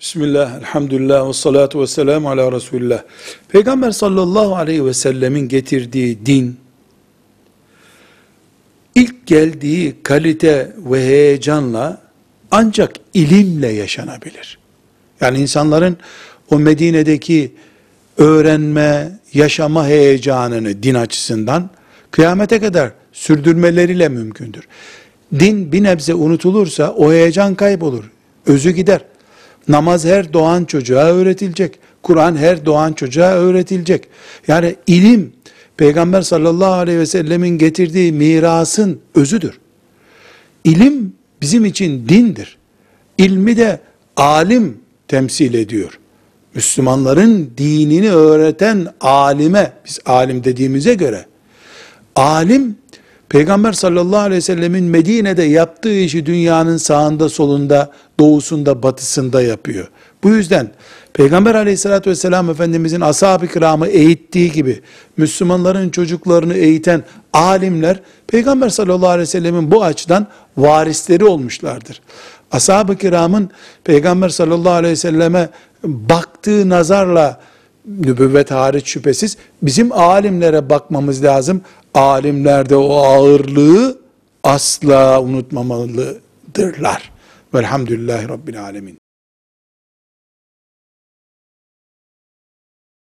Bismillah, elhamdülillah, ve salatu ve selamu ala Resulullah. Peygamber sallallahu aleyhi ve sellemin getirdiği din, ilk geldiği kalite ve heyecanla ancak ilimle yaşanabilir. Yani insanların o Medine'deki öğrenme, yaşama heyecanını din açısından kıyamete kadar sürdürmeleriyle mümkündür. Din bir nebze unutulursa o heyecan kaybolur, özü gider. Namaz her doğan çocuğa öğretilecek. Kur'an her doğan çocuğa öğretilecek. Yani ilim Peygamber sallallahu aleyhi ve sellemin getirdiği mirasın özüdür. İlim bizim için dindir. İlmi de alim temsil ediyor. Müslümanların dinini öğreten alime, biz alim dediğimize göre, alim, Peygamber sallallahu aleyhi ve sellemin Medine'de yaptığı işi dünyanın sağında, solunda, doğusunda, batısında yapıyor. Bu yüzden Peygamber aleyhissalatü vesselam Efendimizin ashab-ı kiramı eğittiği gibi Müslümanların çocuklarını eğiten alimler Peygamber sallallahu aleyhi ve sellemin bu açıdan varisleri olmuşlardır. Ashab-ı kiramın Peygamber sallallahu aleyhi ve selleme baktığı nazarla nübüvvet hariç şüphesiz bizim alimlere bakmamız lazım. Alimlerde o ağırlığı asla unutmamalıdırlar. Velhamdülillahi Rabbil Alemin.